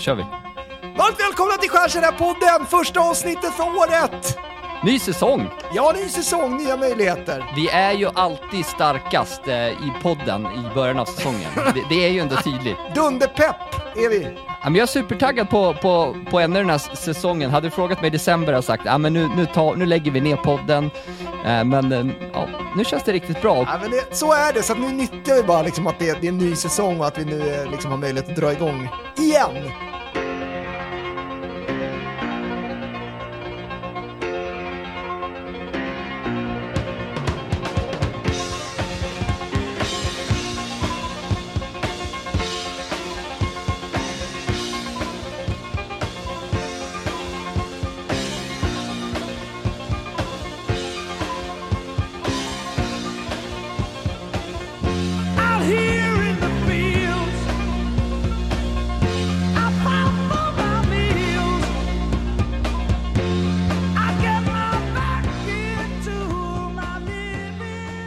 kör vi. Varmt välkomna till Skärselä-podden! Första avsnittet för året! Ny säsong! Ja, ny säsong, nya möjligheter. Vi är ju alltid starkast eh, i podden i början av säsongen. Det, det är ju ändå tydligt. Dunderpepp är vi. Ja, men jag är supertaggad på, på, på ännu den här säsongen. Hade du frågat mig i december hade jag sagt ja, men nu, nu, ta, nu lägger vi ner podden. Eh, men eh, ja, nu känns det riktigt bra. Ja, men det, så är det, så nu nyttjar vi bara liksom att det, det är en ny säsong och att vi nu liksom har möjlighet att dra igång igen.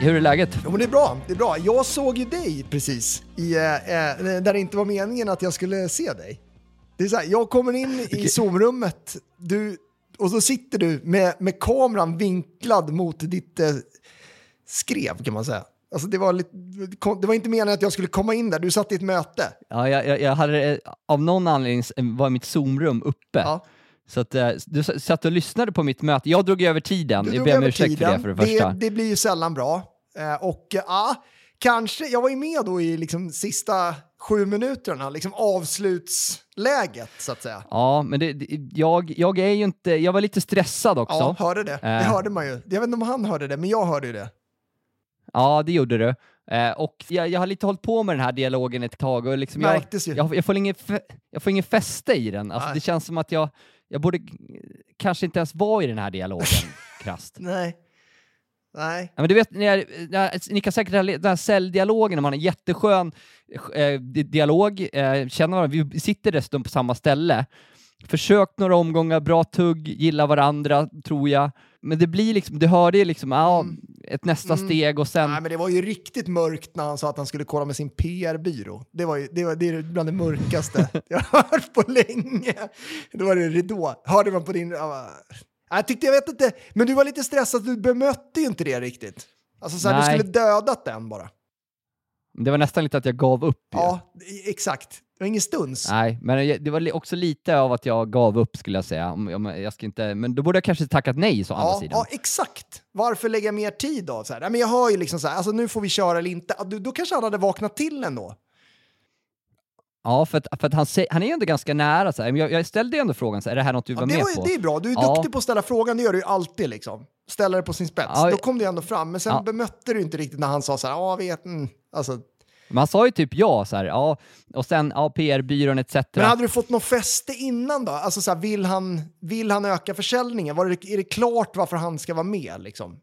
Hur är läget? Jo, men det är bra, det är bra. Jag såg ju dig precis, i, eh, eh, där det inte var meningen att jag skulle se dig. Det är så här, jag kommer in i Zoom-rummet, du, och så sitter du med, med kameran vinklad mot ditt eh, skrev kan man säga. Alltså det, var lite, det var inte meningen att jag skulle komma in där, du satt i ett möte. Ja, jag, jag, jag hade eh, av någon anledning var mitt Zoom-rum uppe. Ja. Så att, eh, du satt och lyssnade på mitt möte. Jag drog över tiden. Du Jag ber om ursäkt för det för det första. Det, det blir ju sällan bra. Eh, och eh, ja, kanske, jag var ju med då i liksom sista sju minuterna, liksom avslutsläget så att säga. Ja, men det, det, jag, jag är ju inte... Jag var lite stressad också. Ja, hörde det. Det Eh. hörde man ju. Jag vet inte om han hörde det, men jag hörde ju det. Ja, det gjorde du. Eh, och jag, jag har lite hållit på med den här dialogen ett tag och liksom jag, jag, jag, får ingen, jag får ingen fäste i den. Alltså, det känns som att jag, jag borde kanske inte ens vara i den här dialogen, krasst. Nej. Nej. Ja, men du vet, ni, ni kan säkert ha den här säljdialogen, man har en jätteskön eh, di- dialog, eh, känner varandra, vi sitter dessutom på samma ställe, försökt några omgångar, bra tugg, gillar varandra, tror jag. Men det blir liksom, du hörde ju liksom, ja, Mm. ett nästa steg och sen... Nej, men det var ju riktigt mörkt när han sa att han skulle kolla med sin PR-byrå. Det, var ju, det, var, det är bland det mörkaste jag har hört på länge. Då var det ridå. Hörde man på din... ja, Jag tyckte, jag vet inte, men du var lite stressad, du bemötte ju inte det riktigt. Alltså så här, du skulle dödat den bara. Det var nästan lite att jag gav upp ju. Ja, exakt. Det var ingen stuns. Nej, men det var också lite av att jag gav upp skulle jag säga. Jag ska inte, men då borde jag kanske tackat nej så å andra Ja, sidan. ja, exakt. Varför lägga mer tid då? Så här, men jag hör ju liksom så här, alltså nu får vi köra eller inte. Ja, Då, då kanske han hade vaknat till ändå. Ja, för att, för att han, han är ju ändå ganska nära. Så här. Men Jag, jag ställde ju ändå frågan, så här, är det här något du Ja, var det, med var, på? det är bra, du är Ja. duktig på att ställa frågan, det gör du ju alltid liksom. Ställa det på sin spets. Ja, Då kom det ändå fram, men sen Ja. bemötte du inte riktigt när han sa så här, ja, vet, mm. alltså, han sa ju typ ja, så här, ja, och sen ja, PR-byrån etc. Men hade du fått något fäste innan då? Alltså så här, vill, han, vill han öka försäljningen? Var det, är det klart varför han ska vara med liksom?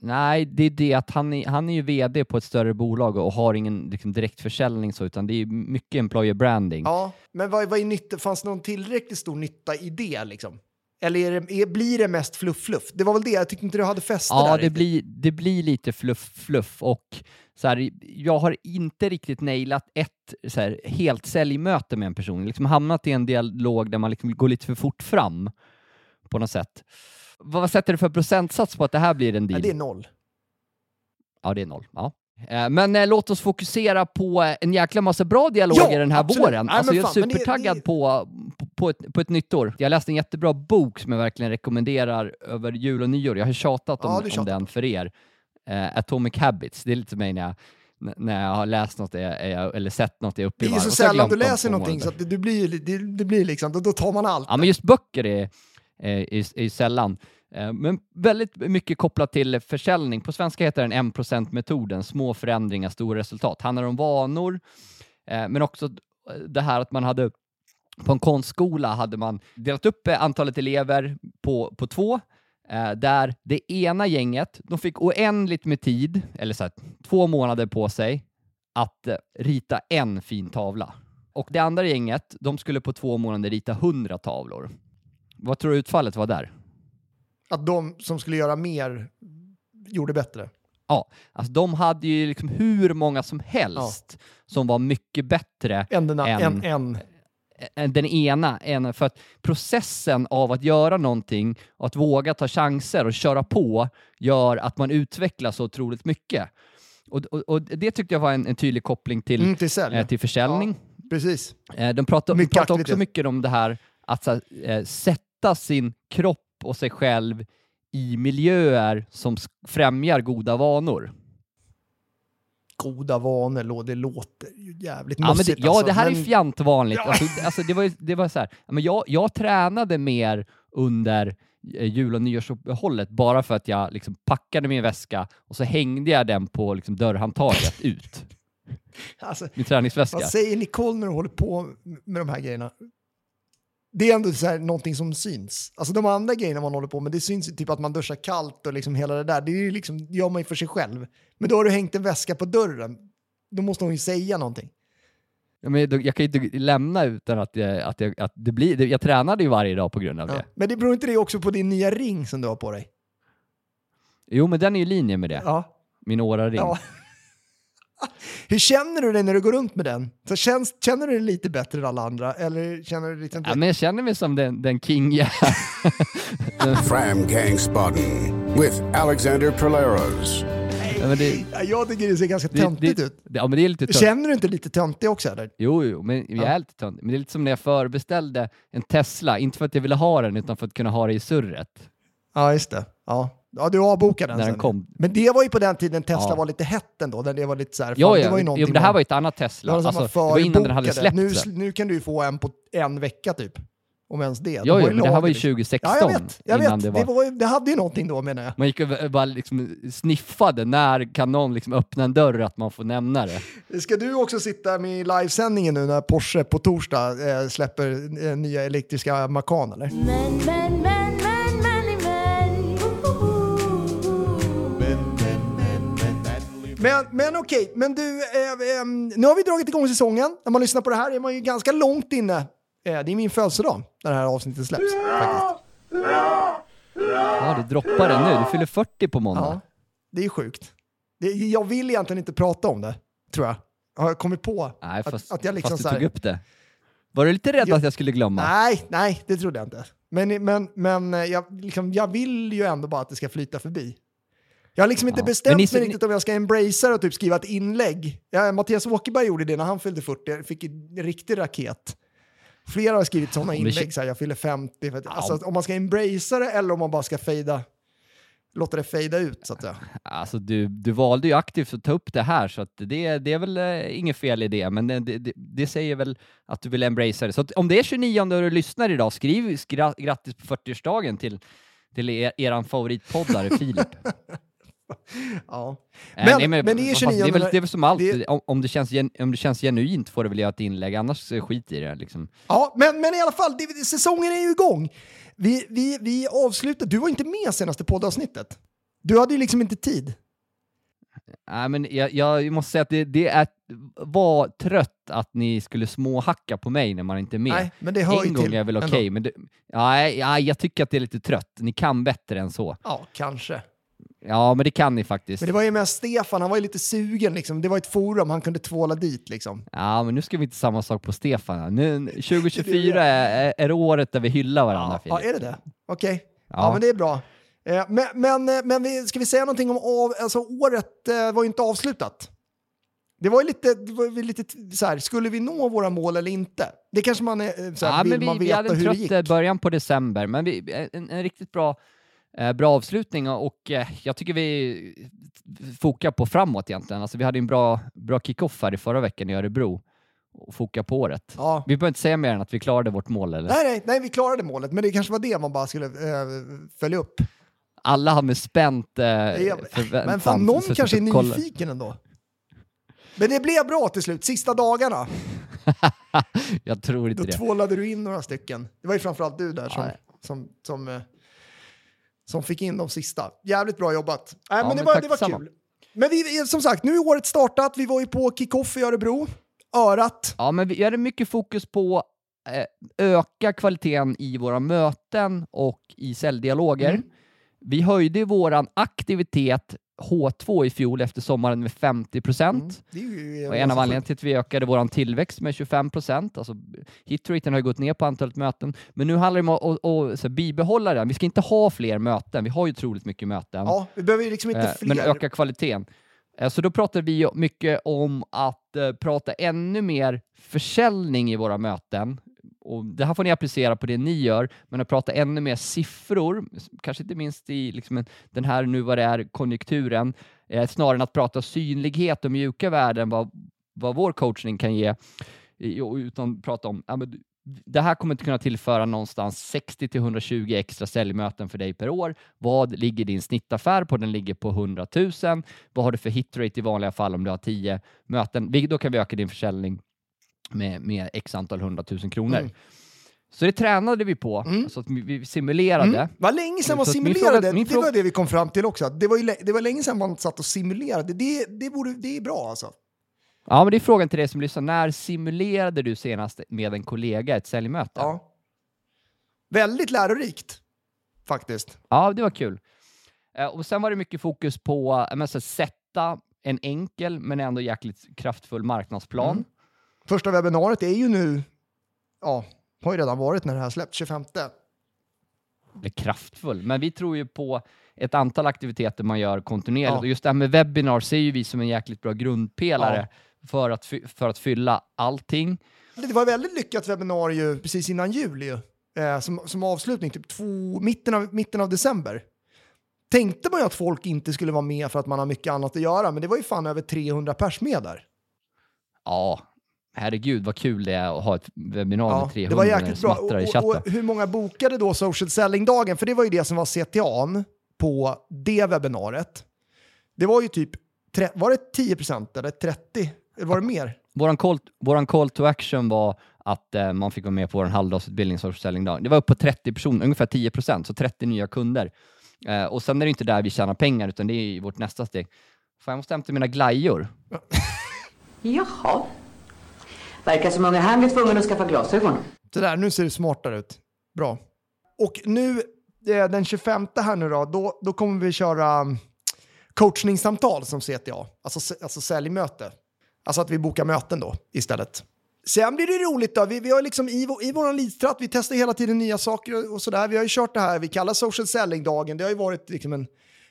Nej, det är det att han är, han är ju VD på ett större bolag och har ingen liksom, direktförsäljning så, utan det är mycket employer branding. Ja, men vad, vad är nytta, fanns det någon tillräckligt stor nytta i det liksom? Eller är det, är, blir det mest fluff-fluff? Det var väl det, jag tyckte inte du hade fäste Ja, där. det riktigt. blir, det blir lite fluff-fluff och så här, jag har inte riktigt nailat ett så här, helt säljmöte med en person. Liksom hamnat i en dialog där man liksom går lite för fort fram på något sätt. Vad, sätter du för procentsats på att det här blir en Ja, deal? det är noll. Ja, det är noll. Ja. Eh, Men eh, låt oss fokusera på eh, en jäkla massa bra dialoger Ja, den här absolut. våren. Nej, alltså, men jag är fan, men det- supertaggad det- På, på, ett, på ett nytt år. Jag läste en jättebra bok som jag verkligen rekommenderar över jul och nyår. Jag har tjatat om, Ja, om den för er. Eh, Atomic Habits. Det är lite som mig när jag, när jag har läst något är jag, är jag, eller sett något är jag uppe Det i är varv. så sällan du läser någonting så det, det, blir, det, det blir liksom, då, då tar man allt. Ja, men just böcker är, är, är, ju sällan. Eh, men väldigt mycket kopplat till försäljning. På svenska heter den 1%-metoden, små förändringar, stora resultat. handlar om vanor, eh, men också det här att man hade på en konstskola hade man delat upp eh, antalet elever på, på två, där det ena gänget, de fick oändligt med tid, eller så här, två månader på sig, att rita en fin tavla. Och det andra gänget, de skulle på två månader rita hundra tavlor. Vad tror du utfallet var där? Att de som skulle göra mer gjorde bättre. Ja, alltså de hade ju liksom hur många som helst som var mycket bättre Än, den, Än- än, än, eh, den ena, ena, för att processen av att göra någonting och att våga ta chanser och köra på gör att man utvecklas så otroligt mycket. Och, och, och det tyckte jag var en, en tydlig koppling till, Mm, till eh, till försäljning. Precis. Eh, de pratar, de Mycket pratar också mycket om det här att så, här, eh, sätta sin kropp och sig själv i miljöer som främjar goda vanor. Goda vanor, det låter ju jävligt Ja, mossigt ja alltså, det här men- är fjantvanligt. Ja. Alltså, det- alltså, det var, det var så här, men jag, jag tränade mer under eh, jul och nyårsuppehållet bara för att jag liksom packade min väska och så hängde jag den på liksom, dörrhandtaget ut. Alltså, Min träningsväska. vad säger Nicole när du håller på med de här grejerna? Det är ändå så här, någonting som syns. Alltså de andra grejerna man håller på med, det syns ju typ att man duschar kallt och liksom hela det där. Det är ju liksom, det gör man ju för sig själv. Men då har du hängt en väska på dörren. Då måste hon ju säga någonting. Ja, men jag kan ju inte lämna utan att, jag, att, jag, att det blir... Jag tränade ju varje dag på grund av Ja. det. Men det beror inte det också på din nya ring som du har på dig? Jo, men den är ju i linje med det. Ja. Min Oura-ring. ja. Hur känner du dig när du går runt med den? Så känns, känner du dig lite bättre än alla andra? Eller känner du liksom... Ja, men jag känner mig som den, den king jag Fram Gang Spotting with Alexander Polaros. ja, men det, Ja, Jag tycker det ser ganska det, töntigt det, ut. Ja, men det är lite tönt. Känner du inte lite töntig också eller? Jo, jo, men jag är Ja. lite tönt. Men det är lite som när jag förbeställde en Tesla, inte för att jag ville ha den utan för att kunna ha det i surret. Ja, just det. Ja, ja du avbokade den När den sen. kom. Men det var ju på den tiden Tesla Ja. var lite hett ändå. Där det var lite så här, fan, Ja, det var ju jo, men det här var ju ett annat det Tesla. var, som Alltså, det var innan den hade släppts. Nu, nu kan du ju få en på en vecka typ. Om ens det. De Jo, jo, men det här var ju lager. 2016 Ja, jag vet. Jag innan vet. det Det, var... var... ju- det hade ju någonting då menar jag. Man gick och bara liksom sniffade, när kan någon liksom öppna en dörr att man får nämna det? Ska du också sitta med i livesändningen nu när Porsche på torsdag eh, släpper eh, nya elektriska Macan eller? Men, men, men, Men, men okej, men du, eh, ehm, nu har vi dragit igång säsongen. När man lyssnar på det här är man ju ganska långt inne. Eh, det är min födelsedag när det här avsnittet släpps. Faktiskt. Ja, det droppar det nu. Du fyller 40 på måndag. Ja, det är sjukt. Det, jag vill egentligen inte prata om det, tror jag. Har jag kommit på. Nej, att, fast, att jag liksom fast du här, tog upp det. Var du lite rädd Jag- att jag skulle glömma? Nej, nej, det trodde jag inte. Men, men, men eh, jag, liksom, jag vill ju ändå bara att det ska flyta förbi. Jag har liksom inte Ja. bestämt ni- mig riktigt om jag ska embracea det och typ skriva ett inlägg. Ja, Mattias Åkerberg gjorde det när han fyllde 40, fick en riktig raket. Flera har skrivit sådana Ja, inlägg, så här, jag fyller 50. För att, alltså, om man ska embracea det eller om man bara ska fejda, låta det fejda ut så att säga. Alltså, du, du valde ju aktivt att ta upp det här, så att det, det är väl eh, inget fel i det, men det, det, det säger väl att du vill embracea det. Så att om det är 29 och du lyssnar idag, skriv skra, grattis på 40-årsdagen till, till er, eran favoritpoddare Filip. Ja. Eh, Men- men det är fast 29 det är väl, det är väl som allt, det- om, om, det känns, gen- om det känns genuint får du väl göra ett inlägg, annars eh, skit i det. Liksom. Ja, men, men i alla fall, det, säsongen är ju igång. Vi, vi, vi avslutar, du var inte med senaste poddavsnittet. Du hade ju liksom inte tid. Nej, men jag, jag måste säga att det, det är, var trött att ni skulle småhacka på mig när man inte är med. Nej, men det hör ju en gång till är väl okej, men det, ja, ja, jag tycker att det är lite trött. Ni kan bättre än så. Ja, kanske. Ja, men det kan ni faktiskt. Men det var ju med Stefan, han var ju lite sugen liksom. Det var ett forum han kunde tvåla dit liksom. Ja, men nu ska vi inte samma sak på Stefan. Nu, 2024 är, är året där vi hyllar varandra, Ja, Filip. är det det? Okej. Ja. Ja. men det är bra. Eh, Men, men, eh, men vi, ska vi säga någonting om av, alltså året eh, var ju inte avslutat. Det var ju lite, det var lite så här, skulle vi nå våra mål eller inte? Det kanske man, är, så här, Ja, vill vi, man vi veta hade en hur det gick. trött eh, början på december, men vi, en, en riktigt bra, bra avslutning och eh, jag tycker vi fokar på framåt egentligen. Alltså, vi hade en bra, bra kick-off här i förra veckan i Örebro och foka på året. Ja. Vi behöver inte säga mer än att vi klarade vårt mål, eller? Nej, nej, nej, vi klarade målet, men det kanske var det man bara skulle eh, följa upp. Alla har med spänt eh, förväntan Men fan, någon kanske är nyfiken ändå. Men det blev bra till slut, sista dagarna. jag tror inte Då det. tvålade du in några stycken. Det var ju framförallt du där som, Ja. som, som, eh, som fick in de sista. Jävligt bra jobbat. Nej, men, men det var, det var kul. Men vi, som sagt, nu är året startat. Vi var ju på kick-off i Örebro. Örat. Ja, men vi hade mycket fokus på eh, öka kvaliteten i våra möten och i säljdialoger. Mm. Vi höjde våran aktivitet H2 i fjol efter sommaren med 50 procent. Mm. Och en av anledningarna till att vi ökade vår tillväxt med 25 procent, alltså hitraten har gått ner på antalet möten, men nu handlar det om att, så här, bibehålla den. Vi ska inte ha fler möten, vi har ju otroligt mycket möten, Ja, vi behöver ju liksom inte eh, fler. men öka kvaliteten. Eh, Så då pratar vi mycket om att eh, prata ännu mer försäljning i våra möten. Och det här får ni applicera på det ni gör, men att prata ännu mer siffror, kanske inte minst i liksom den här nu vad det är konjunkturen, eh, snarare än att prata synlighet och mjuka värden, vad, vad vår coachning kan ge, utan prata om ja, men det här kommer inte kunna tillföra någonstans 60 till 120 extra säljmöten för dig per år. Vad ligger din snittaffär på? Den ligger på 100 000. Vad har du för hitrate i vanliga fall om du har 10 möten? Då kan vi öka din försäljning med, med x antal 100 000 kronor. Mm. Så det tränade vi på, Mm. så att vi- simulerade. Mm. Vad länge sedan man att min simulerade, fråga- det var det vi kom fram till också. att Det var, det var länge sedan man satt och simulerade. Det, det, borde, det är bra alltså. Ja, men det är frågan till dig som lyssnar. När simulerade du senast med en kollega ett säljmöte? Ja. Väldigt lärorikt, faktiskt. Ja, det var kul. Eh, och sen var det mycket fokus på eh, så, sätta en enkel men ändå jäkligt kraftfull marknadsplan. Mm. Första webbinariet är ju nu, ja, har ju redan varit när det här släpps, 25. Eller kraftfull, men vi tror ju på ett antal aktiviteter man gör kontinuerligt. Ja. Och just det här med webbinar ser ju vi som en jäkligt bra grundpelare för, att för att fylla allting. Det var ett väldigt lyckat webbinarium precis innan jul ju. Eh, som, som avslutning, typ två, mitten, av, mitten av december. Tänkte man ju att folk inte skulle vara med för att man har mycket annat att göra, men det var ju fan över 300 pers med där. Ja, herregud vad kul det är att ha ett webbinarium Ja, med 300 det var jäkligt bra. Och, chatten. och, och hur många bokade då social selling-dagen? För det var ju det som var CTAn på det webbinariet. Det var ju typ, var det 10% eller 30? Eller var det mer? Våran call, våran call to action var att eh, man fick vara med på vår halvdagsutbildning social selling dag. Det var upp på 30 personer, ungefär 10 procent, så 30 nya kunder. Eh, och sen är det inte där vi tjänar pengar, utan det är vårt nästa steg. Fan, jag måste hämta mina glajjor. Jaha. Verkar som om han blir tvungen att skaffa glasögon. Så där, nu ser det smartare ut. Bra. Och nu, eh, den 25 här nu då, då, då kommer vi köra mm, coachningssamtal som CTA, alltså, alltså säljmöte. Alltså att vi bokar möten då istället. Sen blir det roligt då, vi, vi har liksom i, i vår leadstratt, vi testar hela tiden nya saker och sådär. Vi har ju kört det här vi kallar social selling-dagen, det har ju varit liksom en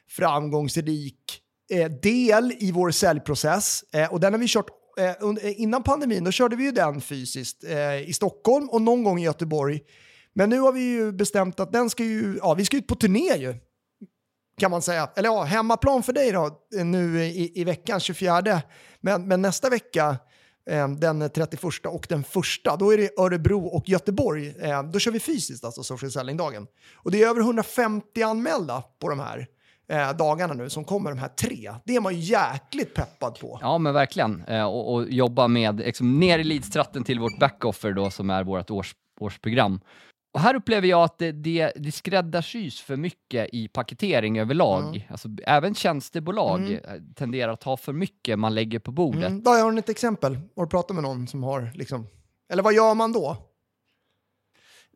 framgångsrik eh, del i vår säljprocess. Eh, och den har vi kört, Eh, eh, innan pandemin, då körde vi ju den fysiskt eh, i Stockholm och någon gång i Göteborg. Men nu har vi ju bestämt att den ska ju, ja vi ska ut på turné ju. Kan man säga. Eller ja, hemmaplan för dig då, eh, nu i, i veckan 24. Men, men nästa vecka, eh, den 31 och den 1, då är det Örebro och Göteborg. Eh, då kör vi fysiskt, alltså social selling-dagen. Och det är över 150 anmälda på de här eh, dagarna nu som kommer, de här tre. Det är man ju jäkligt peppad på. Ja, men verkligen. Eh, och, och jobba med liksom, ner i leadstratten till vårt backoffer då, som är vårt års, årsprogram. Och här upplever jag att det, det, det skräddarsys för mycket i paketering överlag. Alltså, även tjänstebolag eh, tenderar att ha för mycket man lägger på bordet. Mm. Då har du ett exempel. Har du pratat med någon som har liksom... Eller vad gör man då?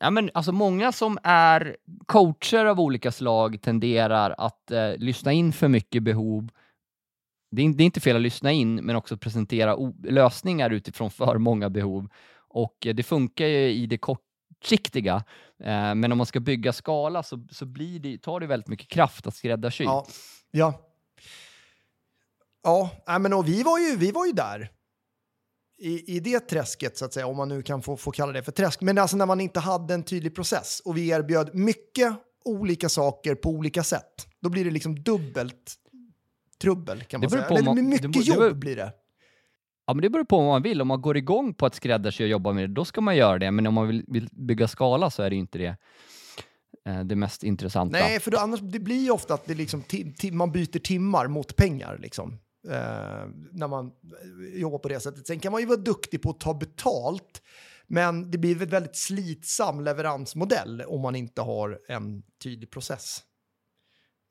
Ja, men alltså många som är coacher av olika slag tenderar att eh, lyssna in för mycket behov. Det är, det är inte fel att lyssna in, men också presentera lösningar utifrån för många behov. Och eh, det funkar ju i det kortsiktiga, eh, men om man ska bygga skala så, så blir det, tar det väldigt mycket kraft att skräddarsy. Ja. Ja. Ja, men och vi var ju, vi var ju där. I, I det träsket, så att säga, om man nu kan få, få kalla det för träsk. Men alltså när man inte hade en tydlig process och vi erbjöd mycket olika saker på olika sätt. Då blir det liksom dubbelt trubbel kan man säga. Eller man- mycket det beror- det jobb beror- blir det. Ja, men det beror på vad man vill. Om man går igång på att skräddarsy och jobba med det, då ska man göra det. Men om man vill, vill bygga skala så är det inte det, eh, det mest intressanta. Nej, för då, annars det blir ju ofta att det liksom, man byter timmar mot pengar. Liksom, eh, när man eh, jobbar på det sättet. Sen kan man ju vara duktig på att ta betalt. Men det blir en väldigt slitsam leveransmodell om man inte har en tydlig process.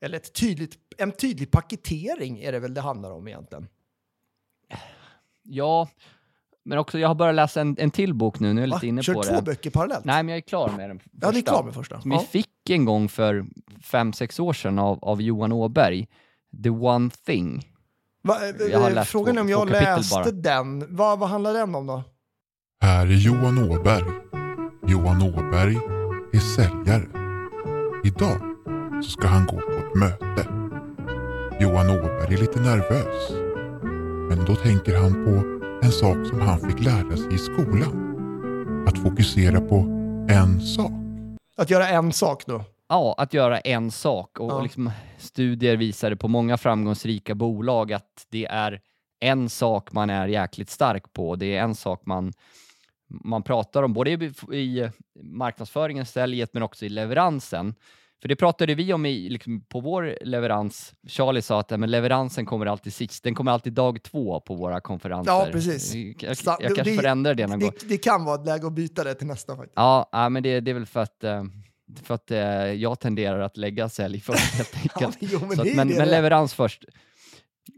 Eller ett tydligt, en tydlig paketering är det väl det handlar om egentligen. Ja, men också jag har börjat läsa en, en till bok nu, nu är jag lite inne Kör på två det. böcker parallellt? Nej, men jag är klar med den första. ja, ni är klar med första. Som Ja. vi fick en gång för fem, sex år sedan av, av Johan Åberg. The One Thing. Va, Jag har eh, läst Frågan är om jag läste bara. den. Vad, vad handlar den om då? Här är Johan Åberg. Johan Åberg är säljare. Idag så ska han gå på ett möte. Johan Åberg är lite nervös. Men då tänker han på en sak som han fick lära sig i skolan. Att fokusera på en sak. Att göra en sak då? Ja, att göra en sak och, Ja. och liksom, studier visade på många framgångsrika bolag att det är en sak man är jäkligt stark på. Det är en sak man, man pratar om, både i, i marknadsföringen, säljet, men också i leveransen. För det pratade vi om i, liksom, på vår leverans. Charlie sa att ja, men leveransen kommer alltid sist. Den kommer alltid dag två på våra konferenser. Ja, precis. Jag, jag, jag kanske det- förändrar det någon gång. Det, det kan vara ett läge att byta det till nästa faktiskt. Ja, men det, det är väl för att, eh, för att eh, jag tenderar att lägga sälj först helt enkelt. Ja, jo, men Så det att, men, men leverans först.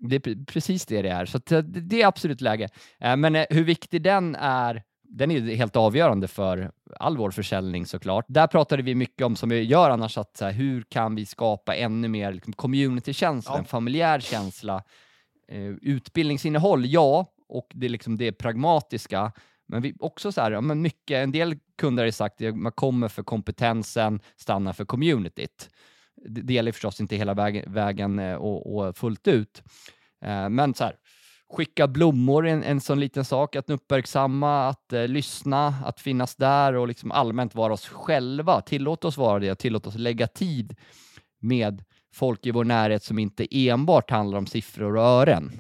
Det är pre- precis det det är. Så eh, det det är absolut läge. Eh, Men eh, hur viktig den är, den är ju helt avgörande för all vår försäljning såklart. Där pratade vi mycket om, som vi gör annars, att här, hur kan vi skapa ännu mer liksom, community-känsla, Ja. en familjär känsla. Eh, utbildningsinnehåll, ja, och det är liksom det pragmatiska. Men vi, också så här, men mycket, en del kunder har ju sagt att man kommer för kompetensen, stannar för communityt. Det gäller förstås inte hela vägen, vägen och, och fullt ut. Eh, Men så här, skicka blommor är en, en sån liten sak, att uppmärksamma, att eh, lyssna, att finnas där och liksom allmänt vara oss själva. Tillåt oss vara det, tillåt oss lägga tid med folk i vår närhet som inte enbart handlar om siffror och ören.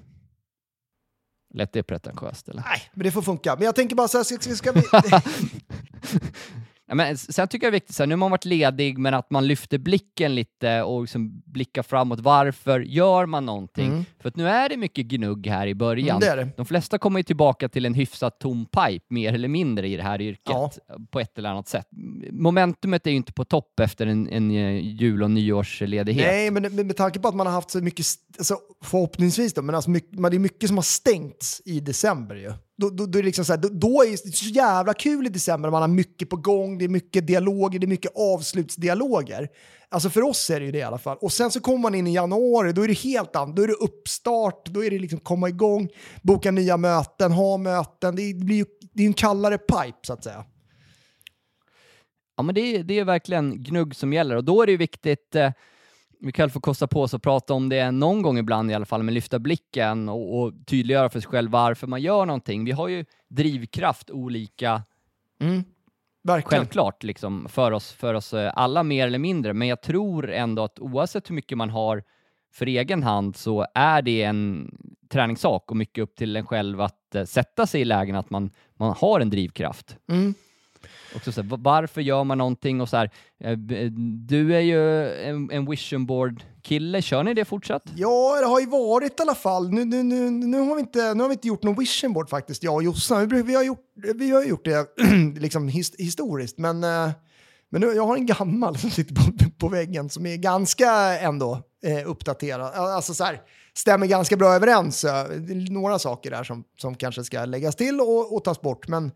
Lät det pretentiöst eller? Nej, men det får funka. Men jag tänker bara så här, ska, ska, ska vi... Ja, men sen tycker jag det är viktigt, så här, nu har man varit ledig, men att man lyfter blicken lite och liksom blickar framåt. Varför gör man någonting? Mm. För att nu är det mycket gnugg här i början. Mm, det det. De flesta kommer ju tillbaka till en hyfsat tom pipe, mer eller mindre, i det här yrket Ja. på ett eller annat sätt. Momentumet är ju inte på topp efter en, en eh, jul och nyårsledighet. Nej, men med, med tanke på att man har haft så mycket, alltså, förhoppningsvis då, men alltså mycket, det är mycket som har stängts i december ju. Då, då, då är det liksom så, här, då, då är det så jävla kul i december, man har mycket på gång, det är mycket dialoger, det är mycket avslutsdialoger. Alltså för oss är det ju det i alla fall. Och sen så kommer man in i januari, då är det helt annat. Då är det uppstart, då är det liksom komma igång, boka nya möten, ha möten. Det blir ju det är ju en kallare pipe så att säga. Ja, men det, är- det är verkligen gnugg som gäller och då är det ju viktigt eh, vi kan få kosta på oss att prata om det någon gång ibland i alla fall, men lyfta blicken och, och tydliggöra för sig själv varför man gör någonting. Vi har ju drivkraft olika, Verkligen. självklart, liksom, för, oss, för oss eh, alla mer eller mindre, men jag tror ändå att oavsett hur mycket man har för egen hand så är det en träningssak och mycket upp till en själv att eh, sätta sig i lägen att man, man har en drivkraft. Mm. Också så här, varför gör man någonting och så här, eh, eh, du är ju en, en vision board kille, kör ni det fortsatt? Ja, det har ju varit i alla fall. Nu, nu, nu, nu, har, vi inte, nu har vi inte gjort någon vision board faktiskt, jag och Jossan. Vi, vi, har, gjort, vi har gjort det liksom his, historiskt, men, eh, men nu, jag har en gammal som sitter på, på väggen som är ganska ändå eh, uppdaterad. Alltså så här, stämmer ganska bra överens. några saker där som, som kanske ska läggas till och, och tas bort. Men,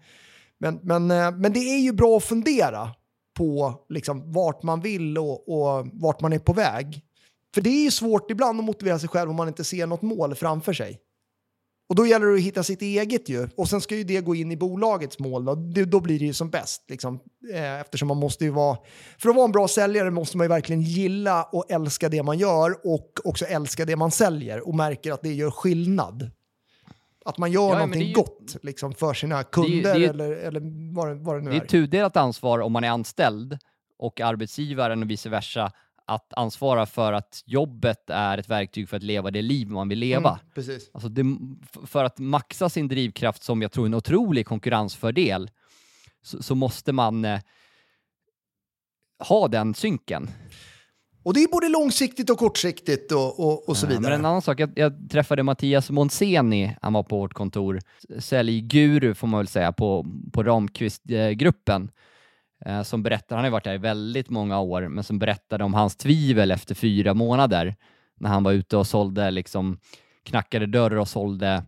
men, men, eh, men det är ju bra att fundera på liksom, vart man vill och, och vart man är på väg. För det är ju svårt ibland att motivera sig själv om man inte ser något mål framför sig. Och då gäller det att hitta sitt eget ju. Och sen ska ju det gå in i bolagets mål. Då, då blir det ju som bäst. Liksom. Eh, eftersom man måste ju vara... För att vara en bra säljare måste man ju verkligen gilla och älska det man gör och också älska det man säljer och märker att det gör skillnad. Att man gör Ja, någonting det är ju- gott liksom, för sina kunder det är ju- eller, eller vad, det, vad det nu Det är är. ett tudelat ansvar om man är anställd och arbetsgivaren och vice versa att ansvara för att jobbet är ett verktyg för att leva det liv man vill leva. Mm, precis. Alltså det, för att maxa sin drivkraft som jag tror är en otrolig konkurrensfördel så, så måste man eh, ha den synken. Och det är både långsiktigt och kortsiktigt och, och, och så Eh, vidare. Men en annan sak, jag, jag träffade Mattias Monseni, han var på vårt kontor, säljguru får man väl säga, på, på Ramqvist-gruppen, eh, som berättar, han har varit där i väldigt många år, men som berättade om hans tvivel efter fyra månader, när han var ute och sålde, liksom knackade dörrar och sålde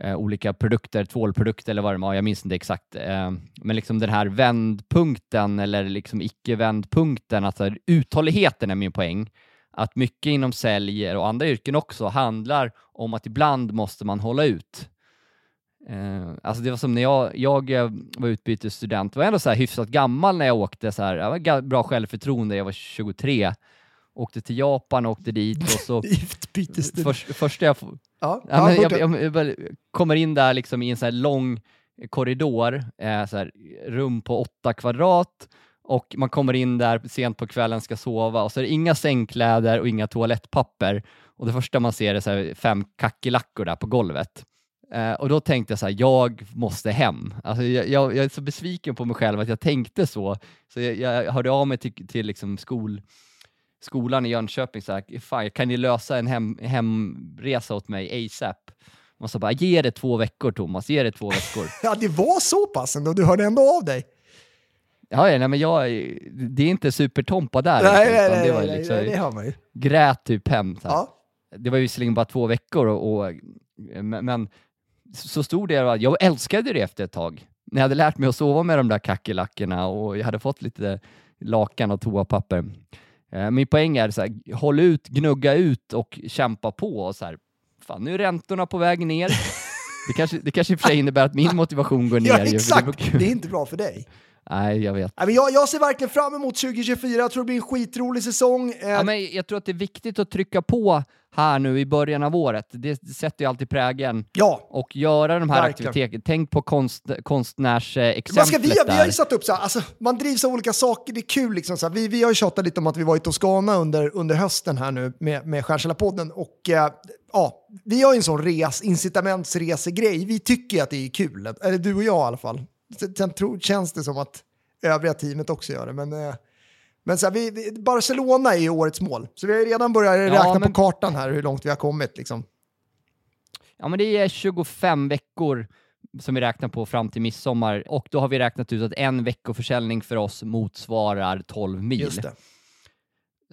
eh, olika produkter, tvålprodukter eller vad det var, jag minns inte exakt. Eh, men liksom den här vändpunkten eller liksom icke-vändpunkten, alltså uthålligheten är min poäng. att mycket inom sälj och andra yrken också handlar om att ibland måste man hålla ut. Eh, alltså det var som när jag, jag eh, var utbytesstudent, var ändå så här hyfsat gammal när jag åkte, så här, jag var bra självförtroende, jag var 23, åkte till Japan, åkte dit och så först, första jag, Ja, Ja, jag, jag, jag kommer in där liksom i en så här lång korridor, eh, så här, rum på åtta kvadrat och man kommer in där sent på kvällen, ska sova och så är det inga sängkläder och inga toalettpapper och det första man ser är så här fem kackerlackor där på golvet. Eh, och då tänkte jag så här, jag måste hem. Alltså jag, jag, jag är så besviken på mig själv att jag tänkte så. Så jag, jag hörde av mig till, till liksom skol, skolan i Jönköping, så här, fan, kan ni lösa en hem, hemresa åt mig ASAP? Och så bara, ge det två veckor Thomas, ge det två veckor. Ja, det var så pass ändå. Du hörde ändå av dig. ja, ja, nej, men jag, det är inte supertompa där. Nej, inte, nej, utan nej, det var nej, liksom, nej, det hör man ju. grät typ hem. Så. Ja. Det var ju visserligen bara två veckor, och, och, men, så stor del var jag älskade det efter ett tag. När jag hade lärt mig att sova med de där kackerlackorna och jag hade fått lite lakan och toapapper. Eh, Min poäng är så här, håll ut, gnugga ut och kämpa på. Och så här, fan, nu är räntorna på väg ner. Det kanske, det kanske i och för sig innebär att min motivation går ner. Ja, det exakt. kul. Det är inte bra för dig. Nej, jag vet. Nej, men jag, jag ser verkligen fram emot 2024. Jag tror det blir en skitrolig säsong. Eh, Ja, men jag tror att det är viktigt att trycka på här nu i början av året. Det sätter ju alltid prägen. ja. och göra de här Verkligen. aktiviteterna. Tänk på konst, konstnärsexemplet ska vi, vi har där. ju satt upp så här, alltså, man drivs av olika saker, det är kul liksom. Så här. Vi, vi har ju tjatat lite om att vi var i Toscana under, under hösten här nu med, med Stjärnsällarpodden och eh, ja, vi har ju en sån res, incitamentsresegrej. Vi tycker att det är kul, eller du och jag i alla fall. Sen, tror, känns det som att övriga teamet också gör det, men eh, men så här, vi, vi, Barcelona är ju årets mål, så vi har ju redan börjat räkna men- på kartan här hur långt vi har kommit. Liksom. Ja, men det är 25 veckor som vi räknar på fram till midsommar och då har vi räknat ut att en veckoförsäljning för oss motsvarar 12 mil. Just det.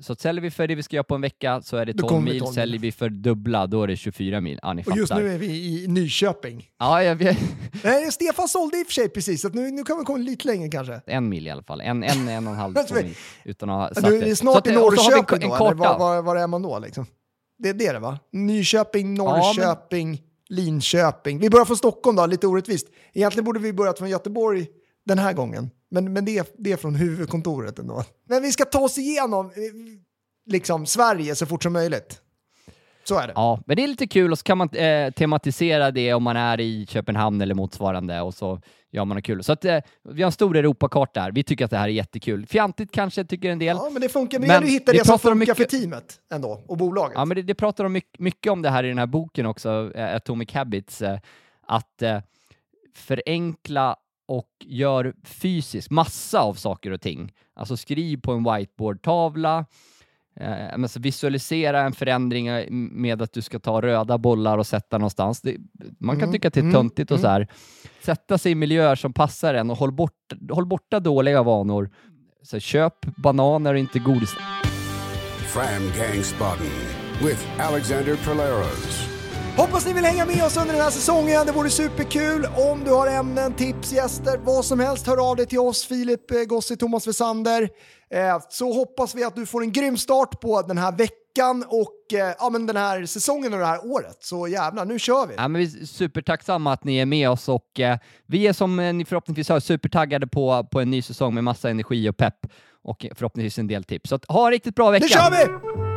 Så säljer vi för det vi ska göra på en vecka så är det Då 12 kommer vi mil. 12 mil. Säljer vi för dubbla, då är det 24 mil. Ja, ni Och fattar. just nu är vi i Nyköping. Ja, jag vet. Nej, Stefan sålde i och för sig precis, så nu, nu kan vi komma lite längre kanske. En mil i alla fall. En, en, en och en halv, mil. Utan att ha Ja, sagt Du det. är snart att, i eh, och vi en- Norrköping en då, eller var, var, var är man då? Liksom? Det är det det va? Nyköping, Norrköping, Linköping. Vi börjar från Stockholm då, lite orättvist. Egentligen borde vi börjat från Göteborg den här gången. Men, men det, är, det är från huvudkontoret ändå. Men vi ska ta oss igenom eh, liksom, Sverige så fort som möjligt. Så är det. Ja, men det är lite kul och så kan man eh, tematisera det om man är i Köpenhamn eller motsvarande och så gör man något kul. Så att, eh, vi har en stor Europakarta här. Vi tycker att det här är jättekul. Fjantigt kanske tycker en del. Ja, men det funkar. Men Men det hitta vi det som funkar mycket- för teamet ändå, och bolaget. Ja, men det, det pratar de mycket, mycket om det här i den här boken också, eh, Atomic Habits, eh, att eh, förenkla och gör fysiskt massa av saker och ting. Alltså skriv på en whiteboardtavla, eh, visualisera en förändring eh, med att du ska ta röda bollar och sätta någonstans. Det, man kan Mm, tycka att det är mm, töntigt och så här. Sätta sig i miljöer som passar en och håll, bort, håll borta dåliga vanor. Så köp bananer och inte godis. Fram Gangsbottom with Alexander Polaros. Hoppas ni vill hänga med oss under den här säsongen. Det vore superkul. Om du har ämnen, tips, gäster, vad som helst, hör av dig till oss, Filip eh, Gossi, Thomas Wessander. Eh, så hoppas vi att du får en grym start på den här veckan och eh, ja, men den här säsongen och det här året. Så jävlar, nu kör vi! Ja, men vi är supertacksamma att ni är med oss och vi är som ni förhoppningsvis hör supertaggade på, på en ny säsong med massa energi och pepp och förhoppningsvis en del tips. Så ha en riktigt bra vecka! Nu kör vi!